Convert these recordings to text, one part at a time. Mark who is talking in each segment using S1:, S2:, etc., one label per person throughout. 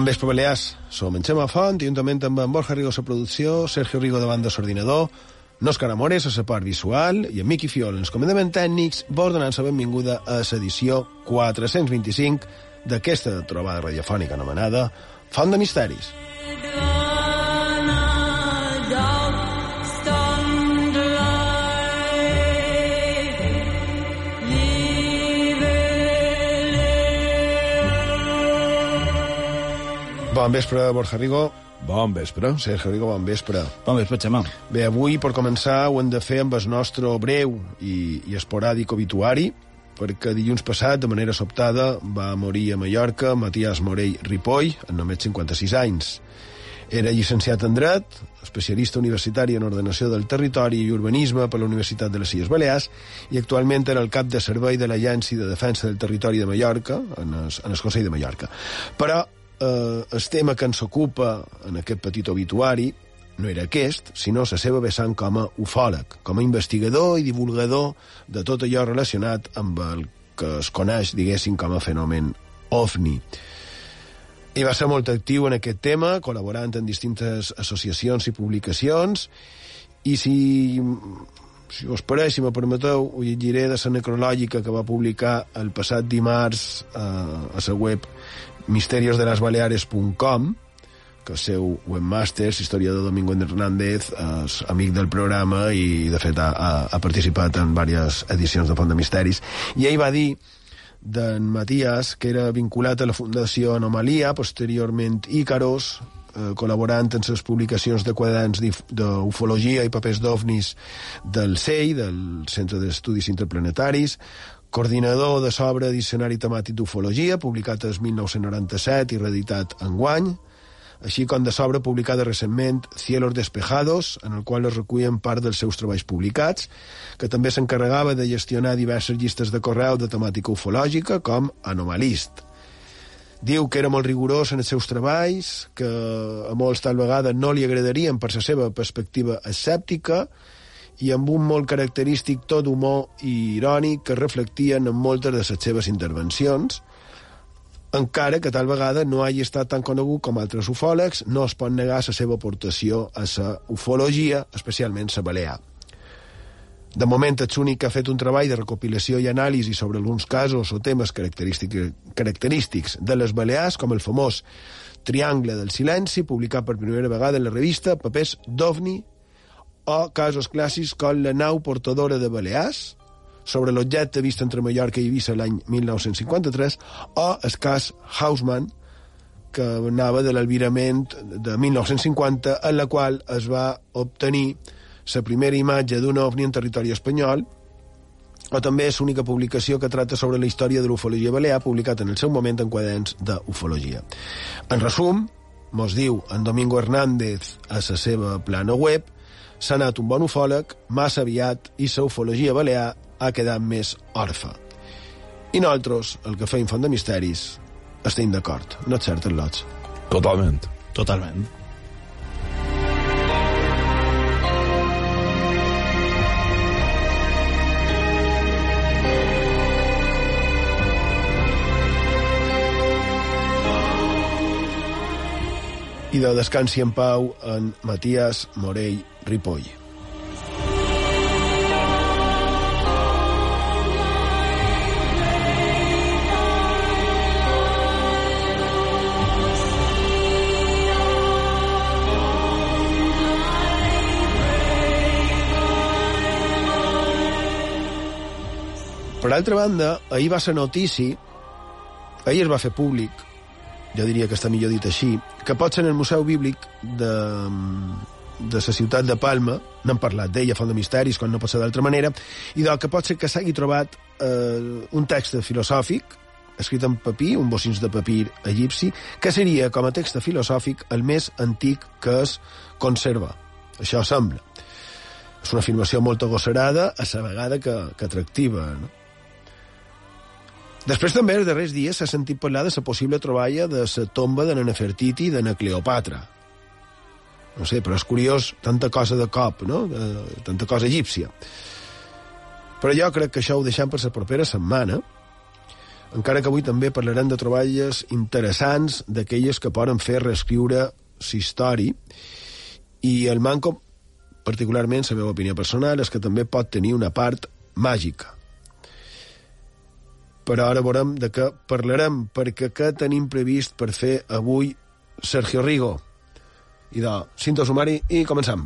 S1: Bon vespre, Balears. Som en Xema Font, juntament amb en Borja Rigo a producció, Sergio Rigo de l'ordinador, Òscar Amores a la part visual i en Miqui Fiol en els comandaments tècnics, vos donant la benvinguda a l'edició 425 d'aquesta trobada radiofònica anomenada Font de Misteris. Bon vespre, Borja Rigo.
S2: Bon vespre.
S1: Sergio Rigo, bon vespre.
S2: Bon vespre, Xema.
S1: Bé, avui, per començar, ho hem de fer amb el nostre breu i, i esporàdic obituari, perquè dilluns passat, de manera sobtada, va morir a Mallorca Matías Morell Ripoll, en només 56 anys. Era llicenciat en Dret, especialista universitari en ordenació del territori i urbanisme per la Universitat de les Illes Balears i actualment era el cap de servei de l'Agència de Defensa del Territori de Mallorca, en el, en el Consell de Mallorca. Però eh, el tema que ens ocupa en aquest petit obituari no era aquest, sinó la seva vessant com a ufòleg, com a investigador i divulgador de tot allò relacionat amb el que es coneix, diguéssim, com a fenomen ovni. I va ser molt actiu en aquest tema, col·laborant en distintes associacions i publicacions, i si, si us pareix, si me permeteu, ho llegiré de la necrològica que va publicar el passat dimarts eh, a la web misteriosdelasbaleares.com que el seu webmaster, historiador Domingo Hernández, és amic del programa i, de fet, ha, ha participat en diverses edicions de Font de Misteris. I ell va dir d'en Matías, que era vinculat a la Fundació Anomalia, posteriorment Ícaros, eh, col·laborant en les publicacions de quaderns d'ufologia i papers d'ovnis del CEI, del Centre d'Estudis Interplanetaris, coordinador de l'obra Diccionari temàtic d'ufologia, publicat el 1997 i reeditat enguany, així com de l'obra publicada recentment Cielos despejados, en el qual es recullen part dels seus treballs publicats, que també s'encarregava de gestionar diverses llistes de correu de temàtica ufològica, com Anomalist. Diu que era molt rigorós en els seus treballs, que a molts tal vegada no li agradarien per la seva perspectiva escèptica, i amb un molt característic tot humor i irònic que reflectien en moltes de les seves intervencions, encara que tal vegada no hagi estat tan conegut com altres ufòlegs, no es pot negar la seva aportació a la ufologia, especialment la balear. De moment, és l'únic que ha fet un treball de recopilació i anàlisi sobre alguns casos o temes característics de les Balears, com el famós Triangle del Silenci, publicat per primera vegada en la revista Papers d'OVNI, o casos clàssics com la nau portadora de Balears, sobre l'objecte vist entre Mallorca i Eivissa l'any 1953, o el cas Hausmann, que anava de l'albirament de 1950, en la qual es va obtenir la primera imatge d'un ovni en territori espanyol, o també és l'única publicació que tracta sobre la història de l'ufologia balear, publicat en el seu moment en quaderns d'ufologia. En resum, mos diu en Domingo Hernández a la seva plana web, s'ha anat un bon ufòleg, massa aviat, i la ufologia balear ha quedat més orfa. I nosaltres, el que feim Font de Misteris, estem d'acord. No és cert, Lots?
S2: Totalment.
S3: Totalment.
S1: I de descansi en pau en Matías Morell Ripoll. Per altra banda, ahir va ser notícia, ahir es va fer públic, jo diria que està millor dit així, que pot ser en el Museu Bíblic de, de la ciutat de Palma, n'hem parlat d'ella, Font de Misteris, quan no pot ser d'altra manera, i del que pot ser que s'hagi trobat eh, un text filosòfic, escrit en papir, un bocins de papir egipci, que seria, com a text filosòfic, el més antic que es conserva. Això sembla. És una afirmació molt agosserada, a la vegada que, que atractiva, no? Després també, els darrers dies, s'ha sentit parlar de la possible troballa de la tomba de Nefertiti i de na Cleopatra. No sé, però és curiós tanta cosa de cop, no? De, tanta cosa egípcia. Però jo crec que això ho deixem per la propera setmana, encara que avui també parlarem de troballes interessants d'aquelles que poden fer reescriure història i el manco, particularment, la meva opinió personal, és que també pot tenir una part màgica. Però ara veurem de què parlarem, perquè què tenim previst per fer avui Sergio Rigo. I de cinto sumari i comencem.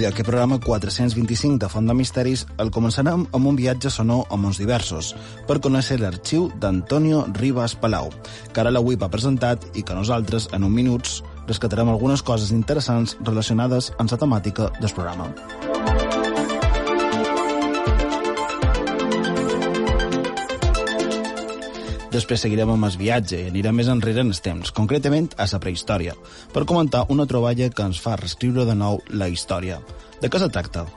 S3: D'aquest programa 425 de Font de Misteris el començarem amb un viatge sonor a mons diversos per conèixer l'arxiu d'Antonio Ribas Palau, que ara l'avui va presentat i que nosaltres, en un minuts, rescatarem algunes coses interessants relacionades amb la temàtica del programa. Després seguirem amb el viatge i anirem més enrere en els temps, concretament a la prehistòria, per comentar una troballa que ens fa reescriure de nou la història. De què se tracta?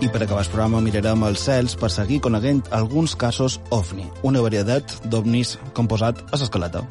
S3: I per acabar el programa mirarem els cels per seguir coneguent alguns casos OVNI, una varietat d'ovnis composat a l'escaleta.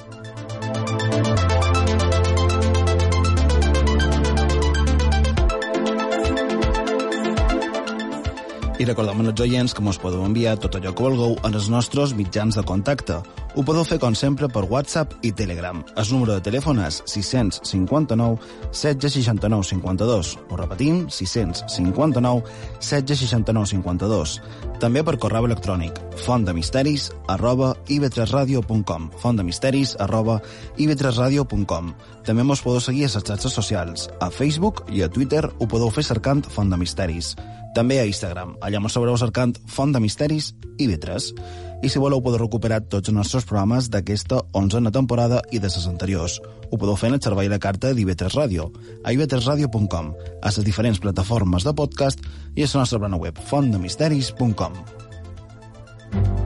S3: Recordem als oients que ens podeu enviar tot allò que vulgueu en els nostres mitjans de contacte. Ho podeu fer, com sempre, per WhatsApp i Telegram. El número de telèfon és 659 769 52. Ho repetim, 659 769 52. També per correu electrònic fontdemisteris arroba ib3radio.com fontdemisteris arroba ib3radio.com També mos podeu seguir a les xarxes socials. A Facebook i a Twitter ho podeu fer cercant Font de Misteris també a Instagram. Allà mos sabreu cercant Font de Misteris i Vetres. I si voleu podeu recuperar tots els nostres programes d'aquesta 11a temporada i de les anteriors. Ho podeu fer en el servei de carta d'IV3 Ràdio, a ib3radio.com, a les diferents plataformes de podcast i a la nostra plana web, fontdemisteris.com.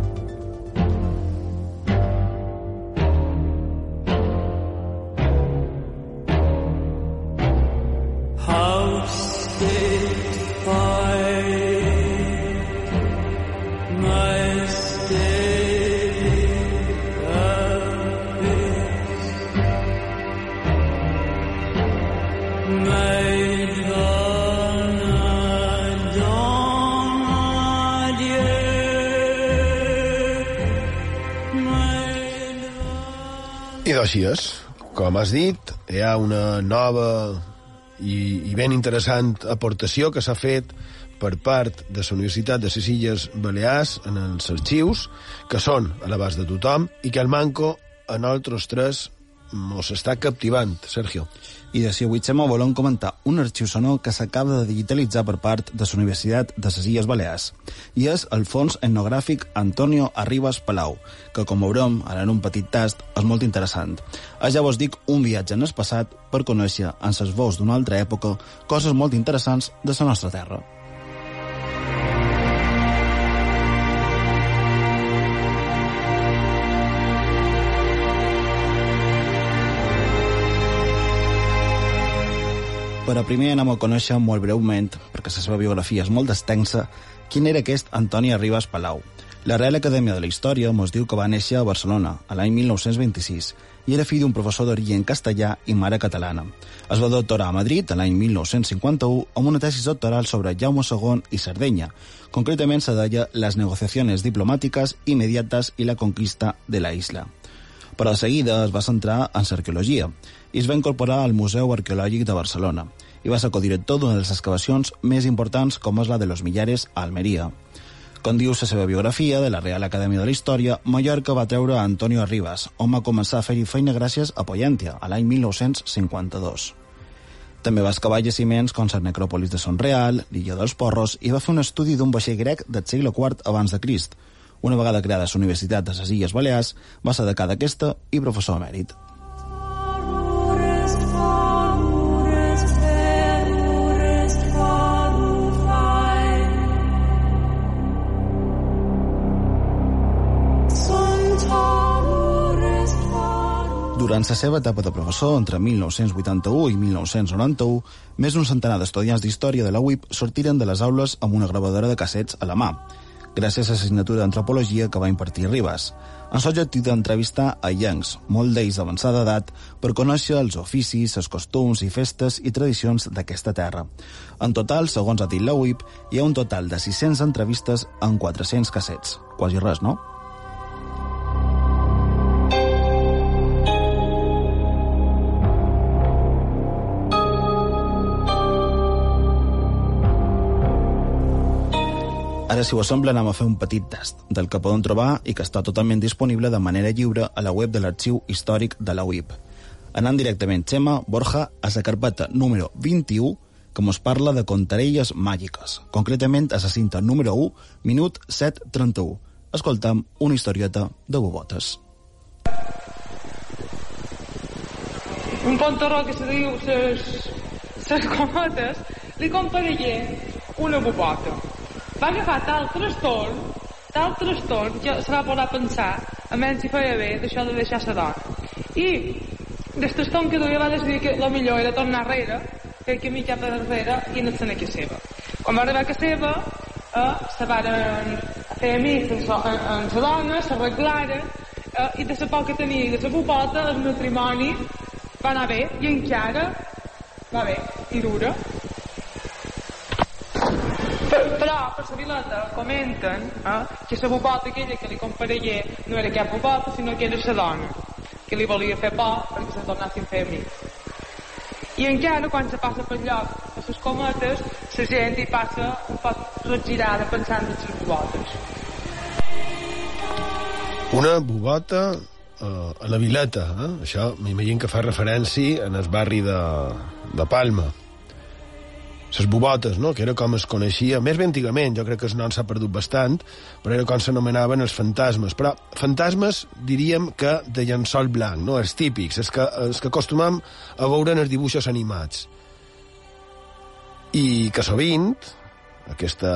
S1: I d'així és. Com has dit, hi ha una nova i, i ben interessant aportació que s'ha fet per part de la Universitat de les Illes Balears en els arxius, que són a l'abast de tothom, i que el Manco, a nosaltres tres, mos està captivant, Sergio.
S3: I de si avui Xema volem comentar un arxiu sonor que s'acaba de digitalitzar per part de la Universitat de les Illes Balears. I és el fons etnogràfic Antonio Arribas Palau, que com veurem ara en un petit tast és molt interessant. És ja vos dic un viatge en el passat per conèixer en ses veus d'una altra època coses molt interessants de la nostra terra. Però primer anem a conèixer molt breument, perquè la seva biografia és molt extensa, quin era aquest Antoni Arribas Palau. La Real Acadèmia de la Història mos diu que va néixer a Barcelona, a l'any 1926, i era fill d'un professor d'origen castellà i mare catalana. Es va doctorar a Madrid l'any 1951 amb una tesis doctoral sobre Jaume II i Sardenya. Concretament se deia Les negociaciones diplomàtiques immediates i la conquista de la isla. Però de seguida es va centrar en l'arqueologia i es va incorporar al Museu Arqueològic de Barcelona i va ser codirector d'una de les excavacions més importants com és la de los Millares a Almeria. Com diu la seva biografia de la Real Acadèmia de la Història, Mallorca va treure a Antonio Arribas, on va començar a fer-hi feina gràcies a Pollentia, a l'any 1952. També va excavar jaciments com la necròpolis de Son Real, l'illa dels Porros, i va fer un estudi d'un vaixell grec del segle IV abans de Crist. Una vegada creada la Universitat de les Illes Balears, va ser decà d'aquesta i professor emèrit. Durant la seva etapa de professor, entre 1981 i 1991, més d'un centenar d'estudiants d'història de la UIP sortiren de les aules amb una gravadora de cassets a la mà, gràcies a l'assignatura d'antropologia que va impartir Ribas. Ens ha objectiu d'entrevistar a llencs, molt d'ells d'avançada edat, per conèixer els oficis, els costums i festes i tradicions d'aquesta terra. En total, segons ha dit la UIP, hi ha un total de 600 entrevistes en 400 cassets. Quasi res, no? Ara, si ho sembla, anem a fer un petit test del que poden trobar i que està totalment disponible de manera lliure a la web de l'Arxiu Històric de la UIP. Anant directament, Xema, Borja, a la carpeta número 21, que ens parla de contarelles màgiques, concretament a la cinta número 1, minut 7.31. Escoltam una historieta de bobotes.
S4: Un pantaló que se diu ses, ses cometes, li comparegué una bobota va agafar tal trastorn, tal trastorn, que se va posar a pensar a menys si feia bé d'això de deixar la dona. I del trastorn que duia va decidir que el millor era tornar enrere, fer el camí cap enrere i anar a casa seva. Quan va arribar a casa seva, eh, se van fer amics amb, amb la dona, s'arreglaren, eh, i de la por que tenia de la popota, el matrimoni va anar bé, i encara va bé, i dura. Però, per la vileta, comenten eh, que la bobota aquella que li comparegué no era cap bobota, sinó que era la dona, que li volia fer por perquè se tornessin fer amics. I encara, quan se passa per lloc a les cometes, la gent hi passa un poc regirada pensant en les bobotes.
S1: Una bobota eh, a la Vileta, eh? això m'imagino que fa referència en el barri de, de Palma les bobotes, no? que era com es coneixia, més ben antigament, jo crec que el nom s'ha perdut bastant, però era com s'anomenaven els fantasmes. Però fantasmes diríem que de llençol blanc, no? els típics, els que, els que acostumam a veure en els dibuixos animats. I que sovint, aquesta,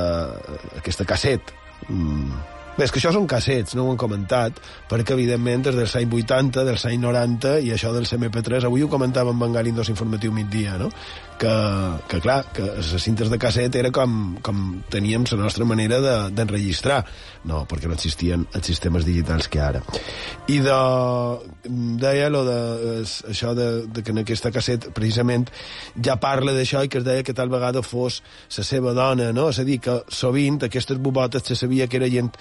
S1: aquesta casset, mmm, Bé, és que això són cassets, no ho han comentat, perquè, evidentment, des dels anys 80, dels anys 90, i això del CMP3, avui ho comentàvem en Bengali en dos informatiu migdia, no? Que, que clar, que les cintes de casset era com, com teníem la nostra manera d'enregistrar. De, no, perquè no existien els sistemes digitals que ara. I de, deia lo de, això de, de que en aquesta casset, precisament, ja parla d'això i que es deia que tal vegada fos la seva dona, no? És a dir, que sovint aquestes bobotes se sabia que era gent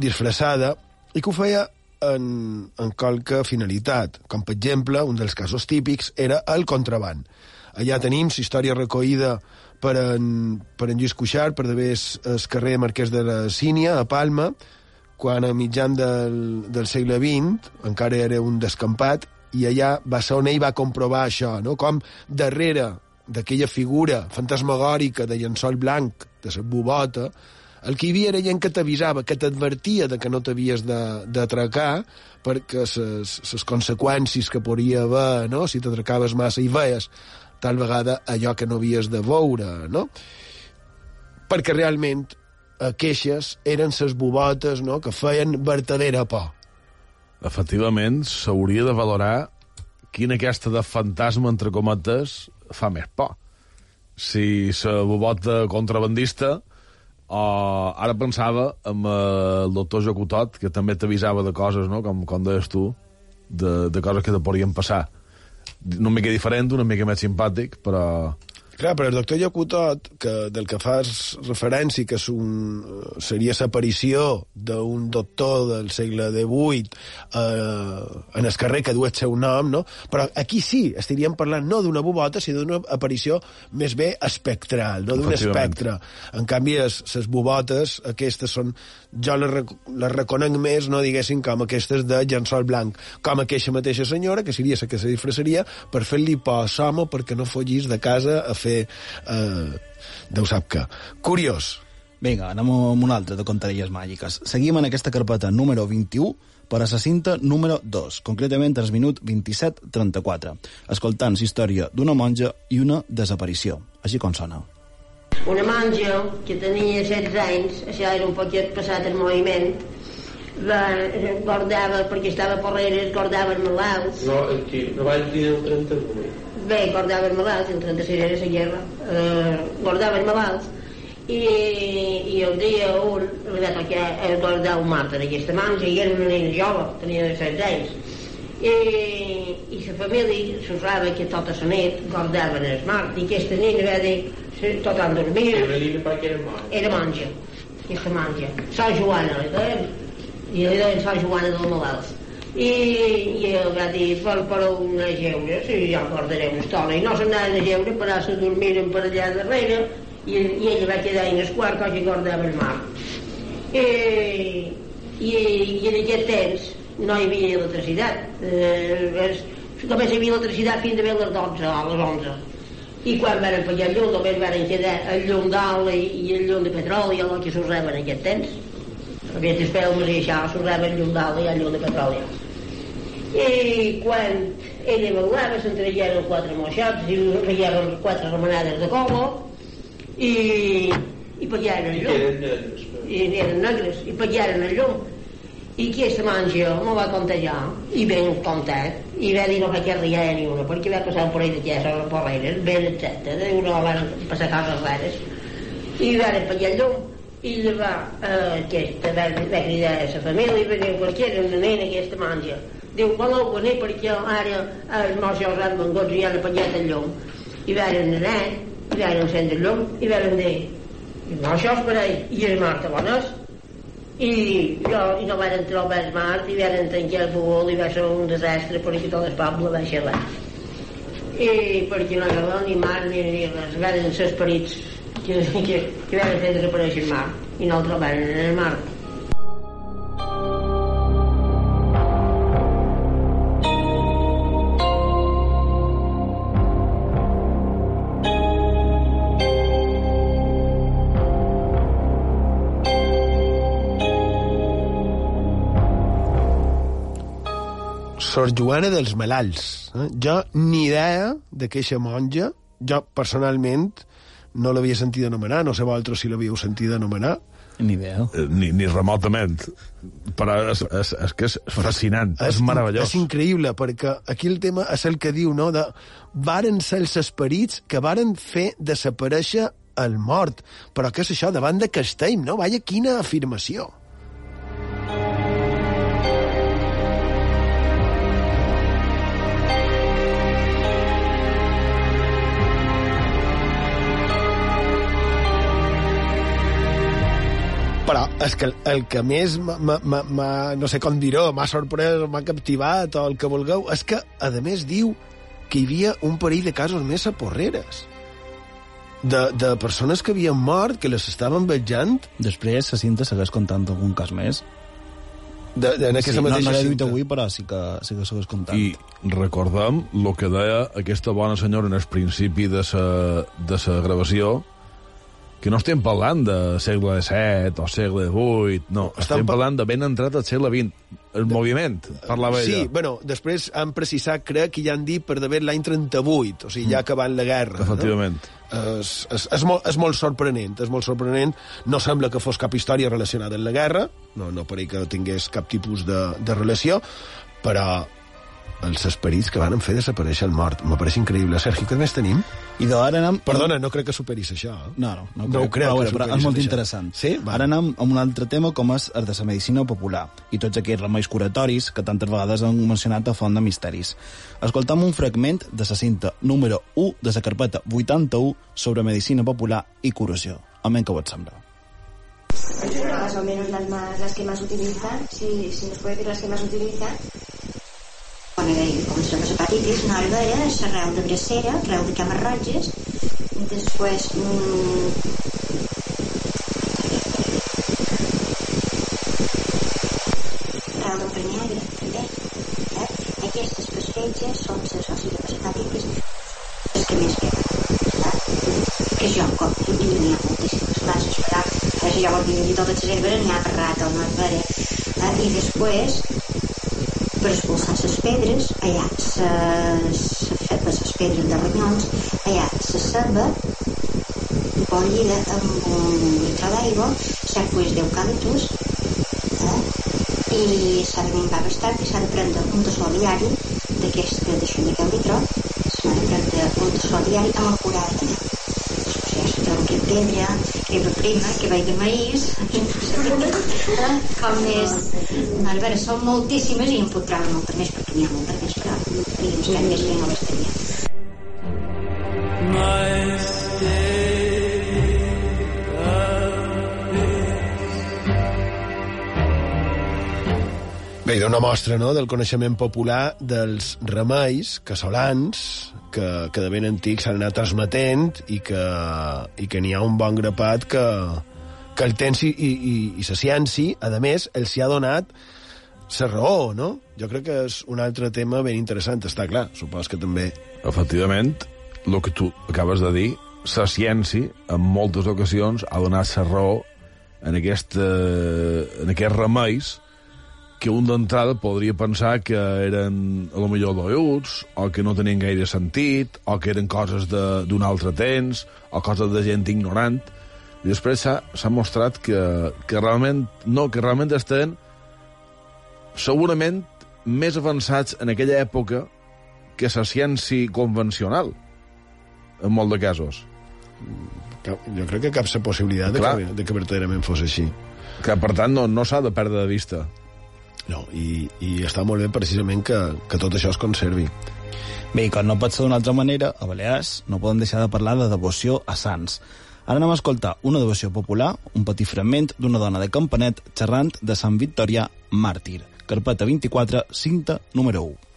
S1: disfressada i que ho feia en, en qualque finalitat, com per exemple, un dels casos típics era el contraband. Allà tenim la història recollida per en, per en Lluís Cuixart, per d'haver el carrer Marquès de la Sínia, a Palma, quan a mitjan del, del segle XX encara era un descampat, i allà va ser on ell va comprovar això, no? com darrere d'aquella figura fantasmagòrica de llençol blanc, de la bubota, el que hi havia era gent que t'avisava, que t'advertia de que no t'havies d'atracar, perquè les conseqüències que podria haver, no? si t'atracaves massa i veies tal vegada allò que no havies de veure, no? Perquè realment a queixes eren ses bobotes no? que feien vertadera por.
S2: Efectivament, s'hauria de valorar quina aquesta de fantasma, entre cometes, fa més por. Si la bobota contrabandista o ara pensava amb el doctor Jocutot, que també t'avisava de coses, no? com, com deies tu, de, de coses que te podrien passar. Una mica diferent, una mica més simpàtic, però
S1: Clar, però el doctor Llocutot, que del que fas referència, que és un, seria l'aparició d'un doctor del segle XVIII eh, en el carrer que du el seu nom, no? però aquí sí, estaríem parlant no d'una bubota, sinó d'una aparició més bé espectral, no d'un espectre. En canvi, les bubotes, aquestes són... Jo les, rec les reconec més, no diguéssim, com aquestes de llençol blanc, com aquesta mateixa senyora, que seria la que se disfressaria per fer-li por a perquè no fogis de casa a fer eh, Déu sap que. Curiós.
S3: Vinga, anem amb una altra de contarelles màgiques. Seguim en aquesta carpeta número 21 per a la cinta número 2, concretament el minut 27-34, escoltant la història d'una monja i una desaparició. Així com sona.
S5: Una monja que tenia 16 anys, això era un poquet passat el moviment, va, guardava, perquè estava a Porreres, guardava els malalts.
S6: No, aquí, no vaig dir el 38.
S5: Bé, guardava els malalts, el 36 era la guerra, eh, guardava els malalts, i, i el dia un li va tocar eh, guardar un mart en aquesta manja, i era una nena jove, tenia 16 anys. I, i la família s'usava que tota la nit guardaven el mart, i aquesta nena va dir, "Sí, tot han dormit,
S6: Era era mal.
S5: era monja, monja. Sa Joana, li deien, i li deien Sa Joana dels malalts. I, i ell va dir, per, per una geure, sí, ja guardaré una estona. I no s'anaven a geure, però se dormiren per allà darrere, i, i ella va quedar en el quart que guardava el mar. I, i, i en aquest temps no hi havia electricitat. Eh, només hi havia electricitat fins a les 12 a les 11 i quan van pagar el llum només van quedar el llum d'alt i, i el llum de petroli el que s'usava en aquest temps. Aquest espelmes i això s'usava el llum d'alt i el llum de petroli. I quan ella veulava s'entrellaven quatre moixots i feien quatre remenades de colo i, i pagaven el
S6: I
S5: llum. i eren negres i pagaren el llum i aquesta manja me va contagiar i ben contat i va dir no faig riar ni una perquè va passar un parell de ties a les porreres ben etc i no van passar coses rares. I van pagar el llum. I llavors eh, aquesta va, va cridar a la família i va dir qualsevol una nena aquesta manja diu voleu venir perquè ara els meus jocs han vengut i han apagat el llum. I van anar i van encendre el llum i van dir no, això és per ell. I el Marta bones. I, jo, i no van trobar el Mart i van tancar el bugol i va ser un desastre perquè tot el poble va xerrar. I perquè no havia ni mar ni, ni res, van ser esperits que, que, que van fer desaparèixer el mar i no el trobaren en el mar.
S1: Sor Joana dels Malalts. Eh? Jo ni idea de que eixa monja, jo personalment no l'havia sentit anomenar, no sé vosaltres si l'havíeu sentit anomenar.
S3: Ni idea.
S2: Eh, Ni, ni remotament. Però és, és, és que és fascinant, és, és meravellós.
S1: És increïble, perquè aquí el tema és el que diu, no?, de varen ser els esperits que varen fer desaparèixer el mort. Però què és això, davant de Castell, no? Vaya, quina afirmació. És que el, que més m'ha, no sé com dir-ho, m'ha sorprès, m'ha captivat o el que vulgueu, és que, a més, diu que hi havia un parell de casos més a Porreres. De, de persones que havien mort, que les estaven vetjant,
S3: Després, la cinta segueix contant algun cas més.
S1: de, de, en
S3: Sí,
S1: aquesta
S3: no, no
S1: mateixa
S3: l'he dit
S1: cinta.
S3: avui, però sí que, sí que segueix contant.
S2: I recordem el que deia aquesta bona senyora en el principi de sa, de sa gravació, que no estem parlant de segle XVII o segle XVIII, no,
S1: Estem
S2: estem
S1: par-
S2: parlant de ben entrat al segle XX. El moviment, parlava
S1: Sí,
S2: ella.
S1: bueno, després han precisat, crec, que ja han dit per d'haver l'any 38, o sigui, ja acabant la guerra.
S2: Efectivament.
S1: No? És, és, és, molt, és molt sorprenent, és molt sorprenent. No sembla que fos cap història relacionada amb la guerra, no, no pareix que tingués cap tipus de, de relació, però els esperits que van fer desaparèixer el mort. Me pareix increïble. Sergi, què més tenim?
S3: I d'ara anem...
S1: Perdona, no crec que superis això. eh?
S3: No, no, no,
S1: No ho crec
S3: Però, però és molt
S1: això.
S3: interessant.
S1: Sí? Va.
S3: Ara anem amb un altre tema com és el de la medicina popular i tots aquells remeis curatoris que tantes vegades han mencionat a Font de Misteris. Escoltam un fragment de la cinta número 1 de la carpeta 81 sobre medicina popular y curació. Amén que vos sembla.
S7: más o menos las más las que más utilizan si, si nos puede decir las que más utilizan Bueno, i com són les hepatitis, Norbera, Serreu de Bracera, Creu de Cames Roges, després mmm. Eh? Eh? I totes les herbes, n'hi ha per rata no és eh? I després, per expulsar les pedres, hi ha les, les pedres de ronyons, ha la ceba, pollida amb un litre d'aigua, set fulls d'eucaliptus, eh? i s'ha de menjar bastant i s'ha de prendre un tassó diari d'aquest d'això de cada litre s'ha de prendre un tassó diari amb el curat també després troba que prima, que va de maïs com és a veure, són moltíssimes i en puc treure molta més perquè n'hi ha molta més però faríem estar més bé no l'estaria
S1: Bé, hi una mostra no, del coneixement popular dels remeis casolans que, que de ben antics s'han anat transmetent i que, i que n'hi ha un bon grapat que, que el temps i, i, i, i la ciència, a més, els hi ha donat la raó, no? Jo crec que és un altre tema ben interessant, està clar. Supos que també...
S2: Efectivament, el que tu acabes de dir, la ciència, en moltes ocasions, ha donat la raó en, aquesta, en aquests remeis que un d'entrada podria pensar que eren a lo millor dolluts, o que no tenien gaire sentit, o que eren coses d'un altre temps, o coses de gent ignorant. I després s'ha mostrat que, que realment no, que realment estan segurament més avançats en aquella època que la ciència convencional, en molt de casos.
S1: Cap, jo crec que cap la possibilitat de
S2: Clar.
S1: que, de que verdaderament fos així.
S2: Que, per tant, no, no s'ha de perdre de vista.
S1: No, i, i està molt bé precisament que, que tot això es conservi.
S3: Bé, i com no pot ser d'una altra manera, a Balears no podem deixar de parlar de devoció a sants. Ara anem a escoltar una devoció popular, un petit fragment d'una dona de Campanet xerrant de Sant Victorià Màrtir. Carpeta 24, cinta número 1.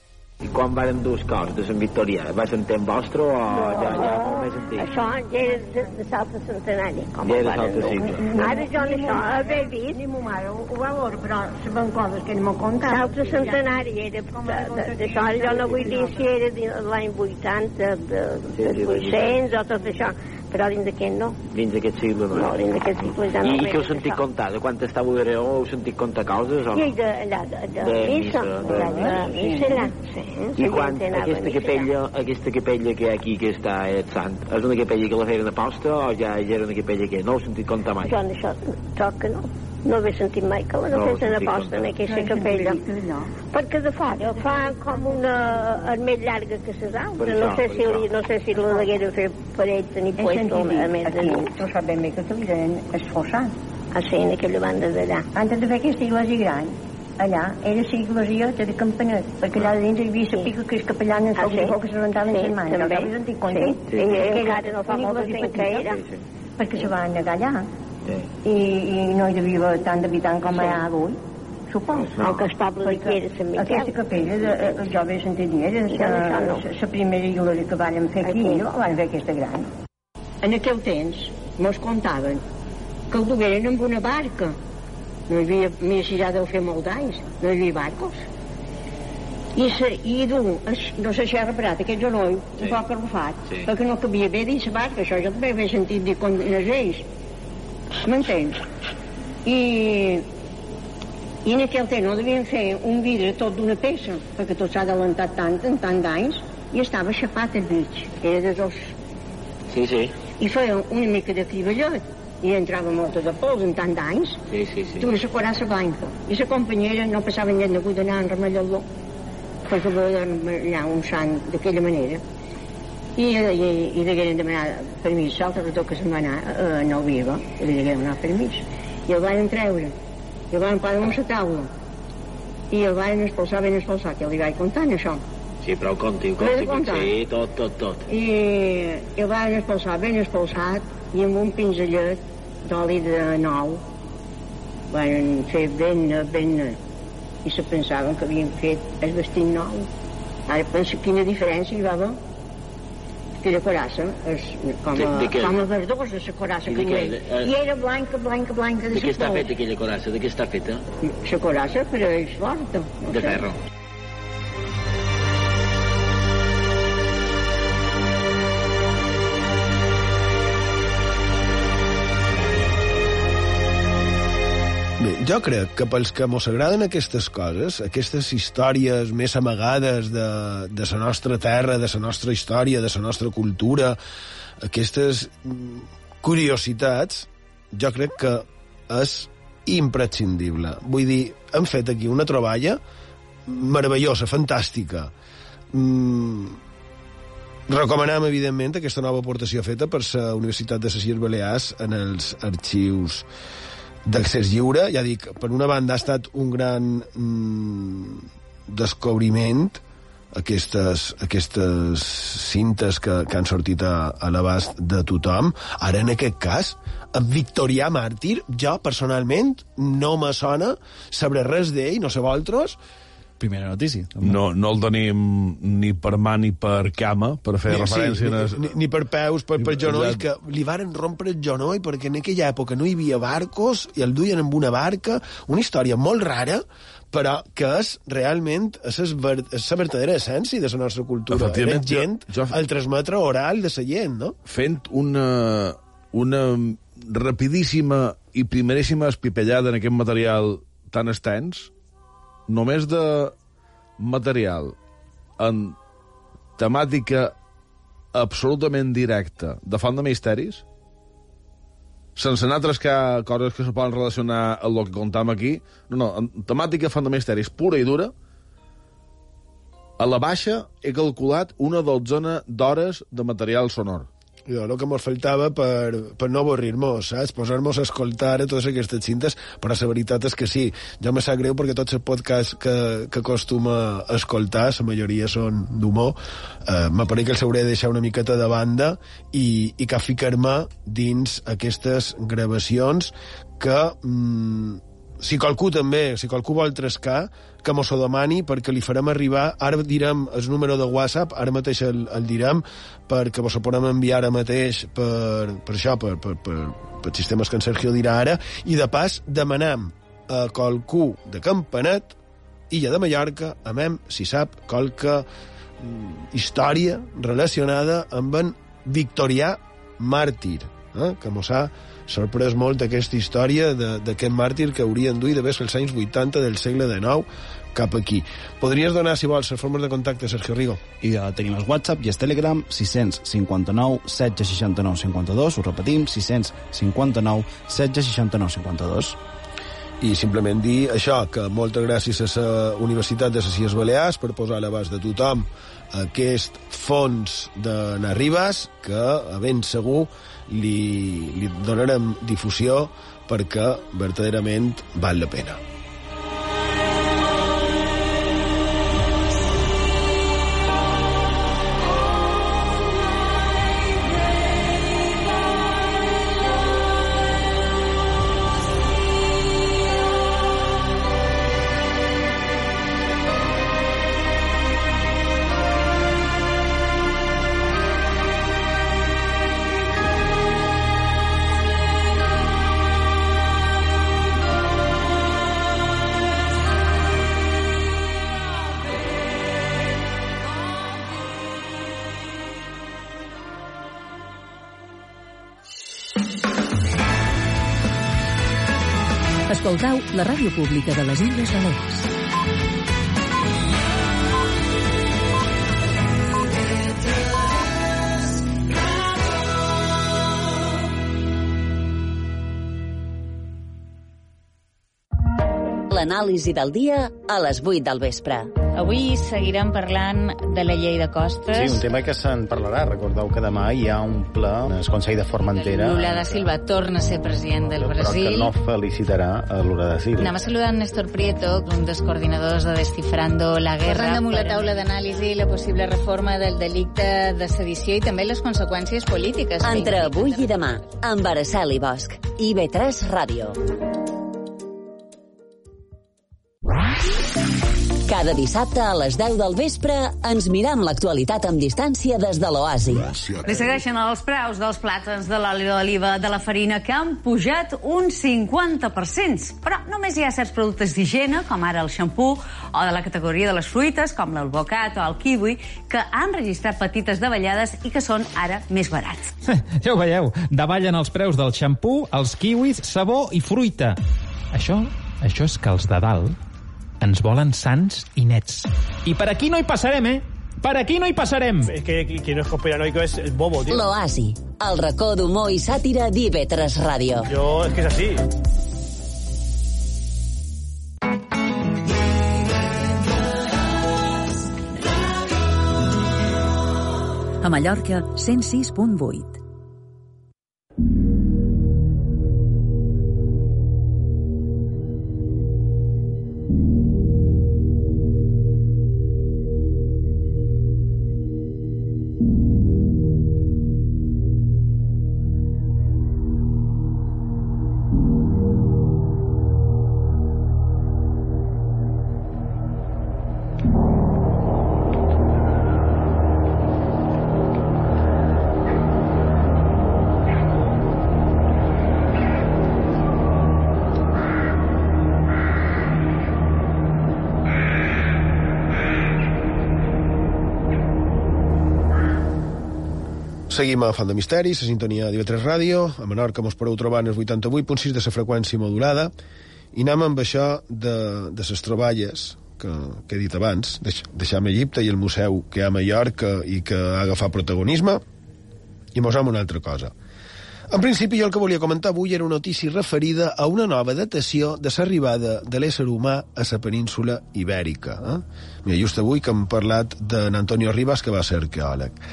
S8: I quan varen dur els cors de Sant Victorià? Va ser en temps vostre o ja, ja molt més antic?
S9: Això ja era de, de l'altre centenari. Com
S8: Ja era
S9: dur.
S8: segle.
S9: Ara jo això haver vist...
S10: Ni mo mare ho, va veure, però sabem coses que no m'ho contat.
S9: L'altre centenari era de- de- d'això, jo no vull dir si era de l'any 80, de,
S8: Sí,
S9: de
S8: sí,
S9: 800 o tot això, però dins d'aquest no.
S8: Dins d'aquest segle no.
S9: No, dins d'aquest segle ja no
S8: I, i què heu sentit
S9: això.
S8: contar? De quan estàveu a Aragó heu sentit contar coses o no?
S9: de, allà, de, de,
S8: De
S9: missa,
S8: missa,
S9: de,
S8: de-
S9: de missa allà, sí.
S8: I quan aquesta capella, aquesta capella que hi ha aquí que està a Et Sant, és una capella que la feien a posta o ja, ja era una capella que no heu sentit contar mai?
S9: Jo en això, jo que no. No he sentit mai que la
S8: No ho
S9: no posta en aquesta capella. Perquè de fora fa com una... més llarga que les
S8: Per
S9: altres. No sé, si, li- no sé si la deguera fer per ell tenir puesto a més de nit.
S10: tu saps ben bé que t'havien esforçat.
S9: Així, en aquella banda d'allà.
S10: Antes de fer aquesta iglesia gran, allà era la iglesieta de Campanet, perquè allà dins hi havia la pica que els capellans
S9: Ah,
S10: ah,
S9: sí?
S10: que se rentaven
S9: Sí,
S10: les mans.
S9: també. Sí, sí, encara
S10: era
S9: no fa
S10: una
S9: molt de
S10: iglesia
S9: temps que
S10: petita,
S9: era.
S8: Sí, sí.
S10: Perquè se van negar allà
S8: Sí.
S10: i, i no hi devia haver tant d'habitants com hi ha avui, supos.
S9: No, que el poble d'aquí era Sant Miquel.
S10: Aquesta capella, de, eh, jo havia sentit dir, era
S9: Ja d'això no.
S10: la, la primera iglesia que van fer aquí,
S9: Aquí.
S10: no van fer aquesta gran. En aquell temps mos contaven que el dugueren amb una barca. No hi havia, si ja deu fer molt d'anys, no hi havia barcos. I, se, i es- no sé si ha reparat, aquest genoll,
S8: Sí.
S10: un poc arrufat,
S8: Sí.
S10: perquè no cabia bé dins la barca, això jo també havia sentit dir quan en els ells. M'entens? I, i en aquell temps no devien fer un vidre tot d'una peça, perquè tot s'ha adelantat tant, en tant d'anys, i estava aixafat el mig, era de dos
S8: Sí, sí.
S10: i feia una mica de criballet i entrava de pols en tant d'anys
S8: Sí, sí, sí.
S10: tu la corassa blanca i la companyera no passava ni de hagut d'anar a remellar-lo perquè volia allà un sant d'aquella manera i, i, i degueren demanar permís l'altre retó que se'n va anar a, a Nou Viva. I li degueren demanar permís i el van treure i el van parar amb la taula i el van expulsar ben expulsat que li vaig contant això
S8: Sí, però conti,
S10: L'he
S8: conti,
S10: de contar?
S8: sí, tot, tot, tot.
S10: i el van expulsar ben expulsat i amb un pinzellet d'oli de nou. Van fer ben ben i se pensaven que havien fet el vestit nou. Ara penso quina diferència hi va haver aquella corassa és com
S8: De-
S10: a,
S8: de què?
S10: com a verdosa la corassa
S8: I
S10: que
S8: de
S10: hi
S8: què?
S10: havia.
S8: De- eh,
S10: i era blanca, blanca, blanca de,
S8: De què està
S10: la
S8: feta aquella corassa? De què està feta?
S10: la corassa però és forta no
S8: De
S10: sé.
S8: ferro.
S1: Jo crec que pels que mos agraden aquestes coses, aquestes històries més amagades de, de la nostra terra, de la nostra història, de la nostra cultura, aquestes mm, curiositats, jo crec que és imprescindible. Vull dir, hem fet aquí una troballa meravellosa, fantàstica. Mm, recomanem, evidentment, aquesta nova aportació feta per la Universitat de les Balears en els arxius d'accés lliure. Ja dic, per una banda ha estat un gran mm, descobriment aquestes, aquestes cintes que, que han sortit a, a l'abast de tothom. Ara, en aquest cas, en Victorià Màrtir, jo, personalment, no me sona, sabré res d'ell, no sé vosaltres,
S3: Primera notícia.
S2: No, no el tenim ni per mà ni per cama, per fer
S1: Ni-
S2: referència.
S1: sí, ni, ni, ni per peus, per, per
S2: exacte.
S1: que li varen rompre el genoll perquè en aquella època no hi havia barcos i el duien amb una barca, una història molt rara, però que és realment és, la verdadera essència de la nostra cultura.
S2: Efectivament,
S1: És gent,
S2: jo- jo-
S1: el transmetre oral de la gent, no?
S2: fent una, una rapidíssima i primeríssima espipellada en aquest material tan extens, només de material en temàtica absolutament directa de font de misteris, sense anar a trascar coses que se poden relacionar amb el que contam aquí, no, no, en temàtica font de misteris pura i dura, a la baixa he calculat una dotzena d'hores de material sonor.
S1: Jo, el que mos faltava per, per no avorrir-nos, saps? Posar-nos a escoltar a totes aquestes cintes, però la veritat és que sí. Jo me sap greu perquè tots els podcasts que, que acostuma a escoltar, la majoria són d'humor, eh, m'apareix que els hauré de deixar una miqueta de banda i, i que ficar-me dins aquestes gravacions que... Mm, si qualcú també, si qualcú vol trescar, que mos ho demani perquè li farem arribar, ara direm el número de WhatsApp, ara mateix el, el direm, perquè vos ho podem enviar ara mateix per, per això, per, per, per, per sistemes que en Sergio dirà ara, i de pas demanem a qualcú de Campanet, Illa de Mallorca, a mem, si sap, qualque mm, història relacionada amb en Victorià Màrtir, eh? que mos ha sorprès molt aquesta història de- d'aquest màrtir que haurien duit d'haver els anys 80 del segle XIX cap aquí. Podries donar, si vols, les formes de contacte, Sergio Rigo?
S3: I uh, tenim el WhatsApp i el Telegram 659 16 69 52, ho repetim, 659 16 69 52.
S1: i simplement dir això, que moltes gràcies a la Universitat de les Illes Balears per posar a l'abast de tothom aquest fons de Narribas que a ben segur li, li donarem difusió perquè verdaderament val la pena.
S11: La ràdio pública de les Illes Balears.
S12: L'anàlisi del dia a les 8 del vespre.
S13: Avui seguirem parlant de la llei de costes.
S14: Sí, un tema que se'n parlarà. Recordeu que demà hi ha un ple en el Consell de Formentera
S13: Lula da Silva torna a ser president del
S14: però que
S13: Brasil.
S14: no felicitarà a Lula da Silva.
S13: Anem a saludar en Néstor Prieto, un dels coordinadors de Descifrando la Guerra. Parlant damunt la taula d'anàlisi la possible reforma del delicte de sedició i també les conseqüències polítiques. que
S12: Entre avui i demà, amb Araceli Bosch. IB3 Ràdio. Cada dissabte a les 10 del vespre ens mirem l'actualitat amb distància des de l'Oasi.
S15: Li segueixen els preus dels plàtans, de l'oli d'oliva, de la farina, que han pujat un 50%. Però només hi ha certs productes d'higiene, com ara el xampú, o de la categoria de les fruites, com l'albocat o el kiwi, que han registrat petites davallades i que són ara més barats.
S16: Ja ho veieu, davallen els preus del xampú, els kiwis, sabó i fruita. Això, això és que els de dalt ens volen sants i nets. I per aquí no hi passarem, eh? Per aquí no hi passarem.
S17: Es que qui no és conspiranoico és el bobo, tio.
S12: L'Oasi, el racó d'humor i sàtira d'IV3 Ràdio.
S17: és es que és així.
S11: A Mallorca, 106.8.
S1: Seguim a Font de Misteris, a sintonia d'IV3 Ràdio, a Menorca mos podeu trobar en el 88.6 de la freqüència modulada, i anem amb això de, de les troballes que, que he dit abans, deix, deixam Egipte i el museu que hi ha a Mallorca i que ha agafat protagonisme, i mos una altra cosa. En principi, jo el que volia comentar avui era una notícia referida a una nova datació de l'arribada de l'ésser humà a la península ibèrica. Eh? Mira, just avui que hem parlat d'en Antonio Ribas, que va ser arqueòleg.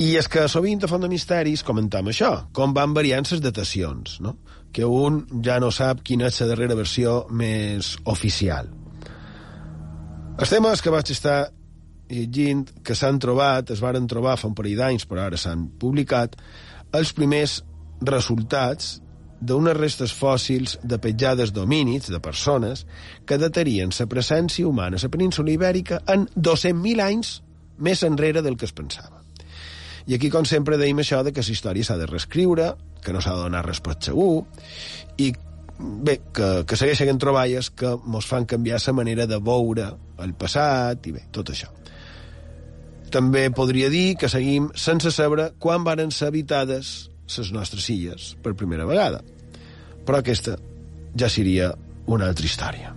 S1: I és que sovint a Font de Misteris comentam això, com van variant les datacions, no? que un ja no sap quina és la darrera versió més oficial. Els temes que vaig estar llegint que s'han trobat, es varen trobar fa un parell d'anys, però ara s'han publicat, els primers resultats d'unes restes fòssils de petjades d'homínids, de persones, que datarien la presència humana a la península ibèrica en 200.000 anys més enrere del que es pensava. I aquí, com sempre, deim això de que la història s'ha de reescriure, que no s'ha de donar res per segur, i bé, que, que segueixen troballes que mos fan canviar la manera de veure el passat, i bé, tot això. També podria dir que seguim sense saber quan varen ser habitades les nostres illes per primera vegada. Però aquesta ja seria una altra història.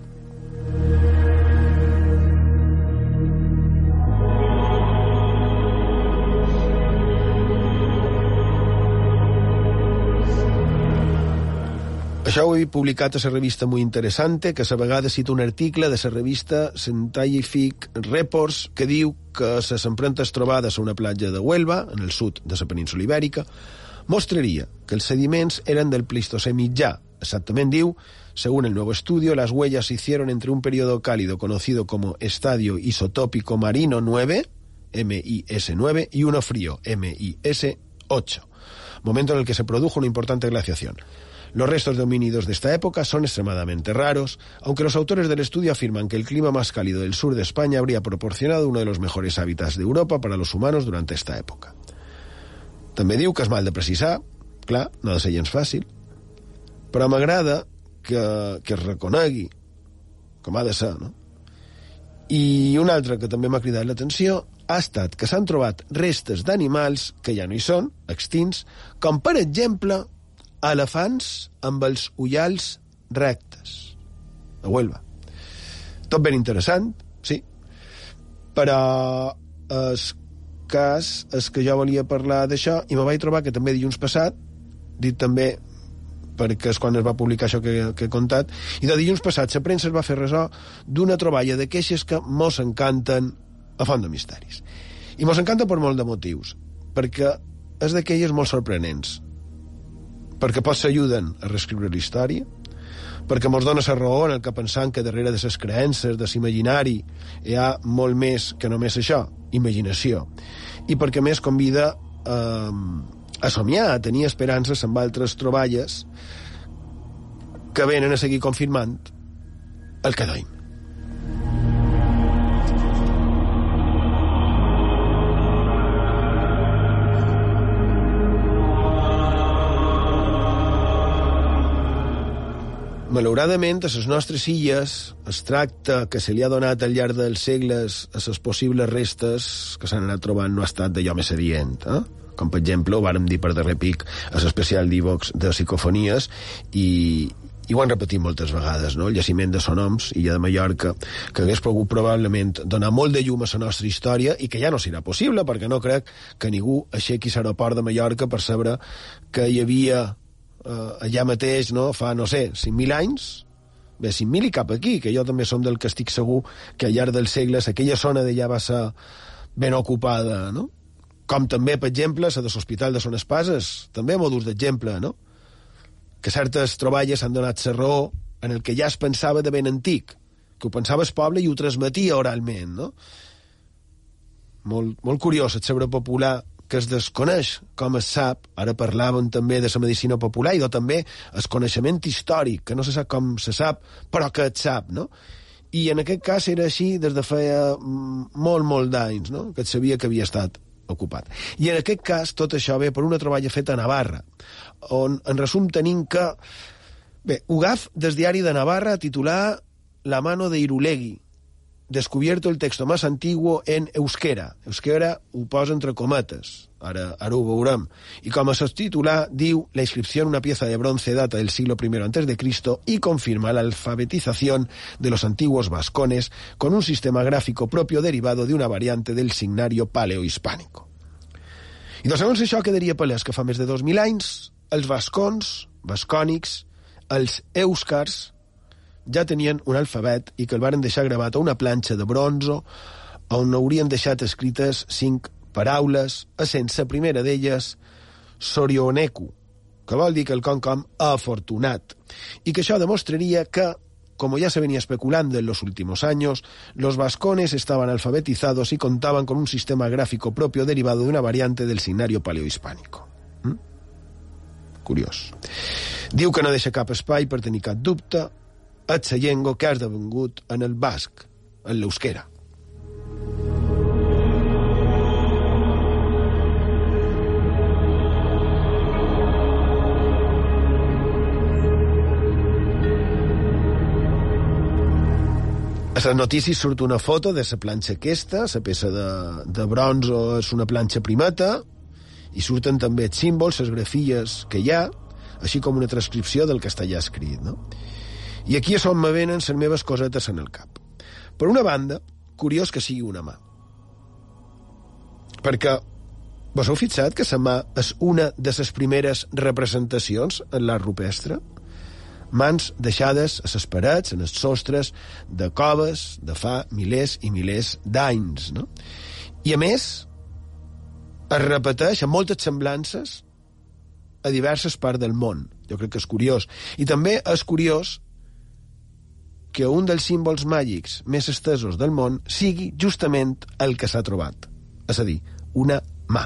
S1: Això ho he publicat a la revista Muy Interesante, que a vegada cita un article de la revista Scientific Reports que diu que les empremtes trobades a una platja de Huelva, en el sud de la península ibèrica, mostraria que els sediments eren del Pleistocè mitjà. Exactament diu, según el nuevo estudio, las huellas se hicieron entre un periodo cálido conocido como estadio isotópico marino 9, MIS9, y uno frío, MIS8, momento en el que se produjo una importante glaciación. Los restos de homínidos de esta época son extremadamente raros, aunque los autores del estudio afirman que el clima más cálido del sur de España habría proporcionado uno de los mejores hábitats de Europa para los humanos durante esta època. També diu que és mal de precisar, clar, no ha de ser gens fàcil, però m'agrada que, que es reconegui com ha de ser, no? I un altre que també m'ha cridat l'atenció ha estat que s'han trobat restes d'animals que ja no hi són, extints, com per exemple elefants amb els ullals rectes. A Huelva. Tot ben interessant, sí. Però el cas és que jo volia parlar d'això i me vaig trobar que també dilluns passat, dit també perquè és quan es va publicar això que, que he contat, i de dilluns passat la premsa es va fer ressò d'una troballa de queixes que mos encanten a Font de Misteris. I mos encanta per molt de motius, perquè és d'aquelles molt sorprenents perquè pots s'ajuden a reescriure la història, perquè mos dona la raó en el que pensant que darrere de les creences, de l'imaginari, hi ha molt més que només això, imaginació. I perquè més convida eh, a somiar, a tenir esperances amb altres troballes que venen a seguir confirmant el que doim. Malauradament, a les nostres illes es tracta que se li ha donat al llarg dels segles a les possibles restes que s'han anat trobant no ha estat d'allò més adient. Eh? Com, per exemple, ho vàrem dir per darrer pic a l'especial d'Ivox de psicofonies i, i ho han repetit moltes vegades, no? el jaciment de Sonoms, illa de Mallorca, que hagués pogut probablement donar molt de llum a la nostra història i que ja no serà possible, perquè no crec que ningú aixequi l'aeroport de Mallorca per saber que hi havia eh, allà mateix, no, fa, no sé, 5.000 anys, bé, 5.000 i cap aquí, que jo també som del que estic segur que al llarg dels segles aquella zona d'allà va ser ben ocupada, no? Com també, per exemple, la de l'Hospital de Son Espases, també a modus d'exemple, no? Que certes troballes s'han donat la raó en el que ja es pensava de ben antic, que ho pensava el poble i ho transmetia oralment, no? Molt, molt curiós, el saber popular que es desconeix com es sap, ara parlàvem també de la medicina popular i de també el coneixement històric, que no se sap com se sap, però que es sap, no? I en aquest cas era així des de feia mm, molt, molt d'anys, no? que et sabia que havia estat ocupat. I en aquest cas tot això ve per una troballa feta a Navarra, on en resum tenim que... Bé, Ugaf, des diari de Navarra, titular La mano de Irulegui, descubierto el texto más antiguo en euskera. Euskera ho posa entre cometes, ara, ara ho veurem. I com a subtitular diu la inscripció en una pieza de bronce data del siglo I antes de Cristo y confirma la alfabetización de los antiguos vascones con un sistema gráfico propio derivado de una variante del signario paleohispánico. I de segons això quedaria palès que fa més de 2.000 anys els vascons, vascònics, els èuscars, ja tenien un alfabet i que el varen deixar gravat a una planxa de bronzo on haurien deixat escrites cinc paraules, essent la primera d'elles Sorioneku, que vol dir que el com afortunat, i que això demostraria que, como ya se venía especulando en los últimos años, los vascones estaban alfabetizados y contaban con un sistema gráfico propio derivado de variante del signario paleohispánico. ¿Mm? Curiós. Diu que no deixa cap espai per tenir cap dubte, és la llengua que ha esdevengut en el basc, en l'euskera. A les notícies surt una foto de la planxa aquesta, la peça de, de bronze és una planxa primeta, i surten també els símbols, les grafies que hi ha, així com una transcripció del castellà escrit, no? I aquí és on me venen les meves cosetes en el cap. Per una banda, curiós que sigui una mà. Perquè vos heu fixat que la mà és una de les primeres representacions en l'art rupestre? Mans deixades a les parets, en els sostres, de coves de fa milers i milers d'anys, no? I a més, es repeteix amb moltes semblances a diverses parts del món. Jo crec que és curiós. I també és curiós que un dels símbols màgics més estesos del món sigui justament el que s'ha trobat. És a dir, una mà.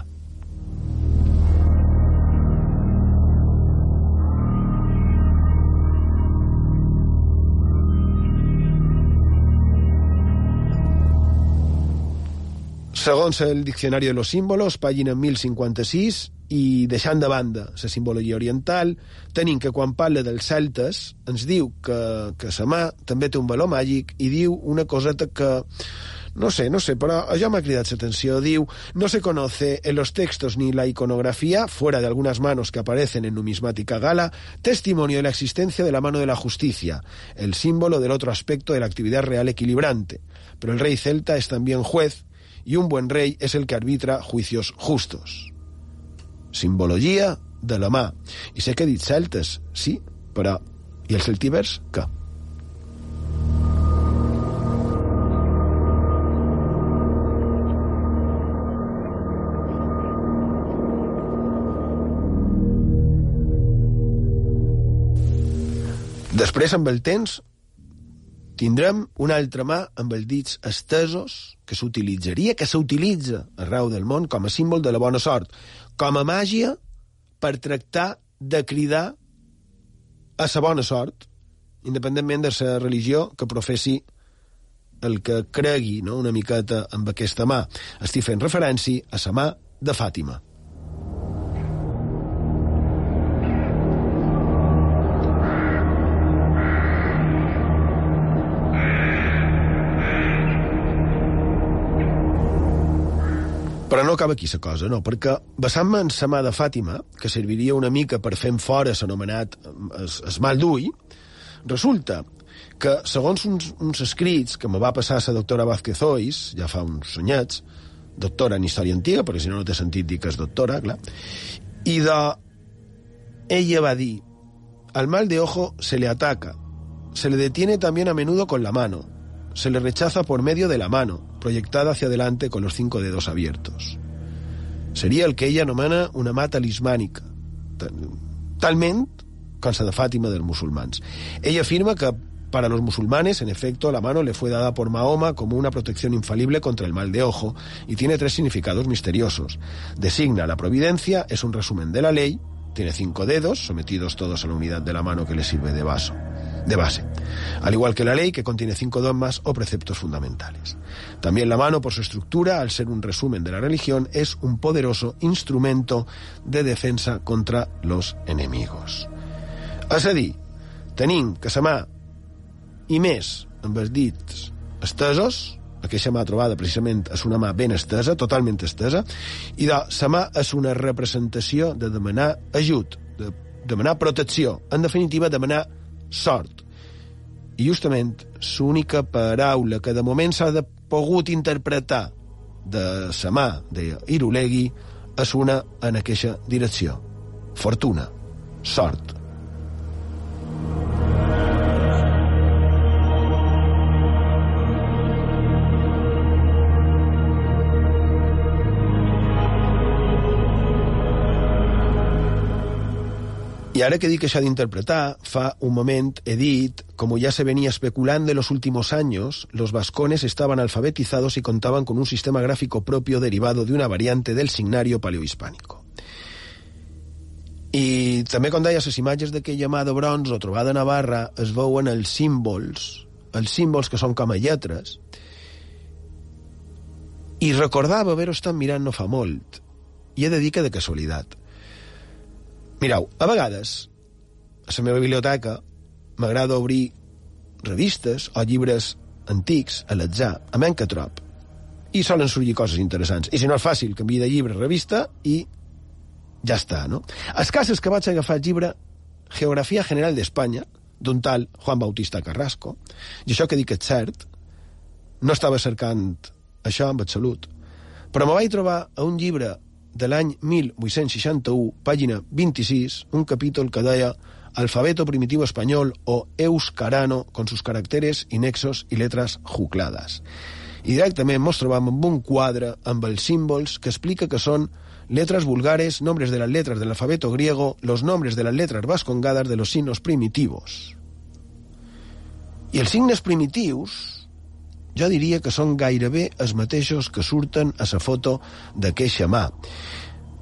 S1: Segons el Diccionari de los Símbolos, pàgina 1056, i deixant de banda la simbologia oriental, tenim que quan parla dels celtes ens diu que, que la mà també té un valor màgic i diu una coseta que no sé, no sé, però això m'ha cridat l'atenció. Diu, no se conoce en los textos ni la iconografía, fuera de algunas manos que aparecen en numismática gala, testimonio de la existencia de la mano de la justicia, el símbolo del otro aspecto de la actividad real equilibrante. Pero el rey celta es también juez, y un buen rey es el que arbitra juicios justos. Simbologia de la mà. I sé que he dit celtes, sí, però... I els celtibers, què? Després, amb el temps, tindrem una altra mà amb els dits estesos que s'utilitzaria, que s'utilitza arreu del món com a símbol de la bona sort, com a màgia per tractar de cridar a la bona sort, independentment de la religió que professi el que cregui no, una miqueta amb aquesta mà. Estic fent referència a la mà de Fàtima. No acaba aquí la cosa, no, perquè basant-me en la mà de Fàtima, que serviria una mica per fer fora s'anomenat es, es mal d'ull, resulta que, segons uns, uns escrits que me va passar la doctora Vázquez Ois, ja fa uns anyets, doctora en història antiga, perquè si no no té sentit dir que és doctora, clar, i de... Ella va dir, al mal de ojo se le ataca, se le detiene también a menudo con la mano, se le rechaza por medio de la mano, proyectada hacia adelante con los cinco dedos abiertos. Seria el que ella anomena una mà talismànica, talment com la de Fàtima dels musulmans. Ella afirma que Para los musulmanes, en efecto, la mano le fue dada por Mahoma como una protección infalible contra el mal de ojo y tiene tres significados misteriosos. Designa la providencia, es un resumen de la ley, tiene cinco dedos, sometidos todos a la unidad de la mano que le sirve de, vaso, de base, al igual que la ley, que contiene cinco dogmas o preceptos fundamentales. También la mano, por su estructura, al ser un resumen de la religión, es un poderoso instrumento de defensa contra los enemigos. És a dir, tenim que mà i més amb els dits estesos, aquesta mà trobada precisament és una mà ben estesa, totalment estesa, i de la mà és una representació de demanar ajut, de demanar protecció, en definitiva, demanar sort. I justament l'única paraula que de moment s'ha de pogut interpretar de la mà d'Irulegui és una en aquesta direcció. Fortuna, sort. Y ahora que di que se ha de interpretar, fa un moment he dit, como ya se venía especulando en los últimos años, los vascones estaban alfabetizados y contaban con un sistema gráfico propio derivado de una variante del signario paleohispánico. I també, com deia, les imatges d'aquella mà de bronze trobada a Navarra es veuen els símbols, els símbols que són com a lletres, i recordava haver-ho estat mirant no fa molt, i he de dir que de casualitat. Mireu, a vegades, a la meva biblioteca, m'agrada obrir revistes o llibres antics a l'atzar, a menys que trop. I solen sorgir coses interessants. I si no és fàcil, canvia de llibre a revista i ja està, no? El cas és que vaig agafar el llibre Geografia General d'Espanya, d'un tal Juan Bautista Carrasco, i això que dic és cert, no estava cercant això amb absolut, però me vaig trobar a un llibre de l'any 1861, pàgina 26, un capítol que deia Alfabeto primitivo español o Euskarano con sus caracteres y nexos y letras jucladas. I directament mos trobam amb un quadre amb els símbols que explica que són letras vulgares, nombres de las letras del alfabeto griego, los nombres de las letras vascongadas de los signos primitivos. I els signes primitius jo diria que són gairebé els mateixos que surten a la foto d'aqueixa mà.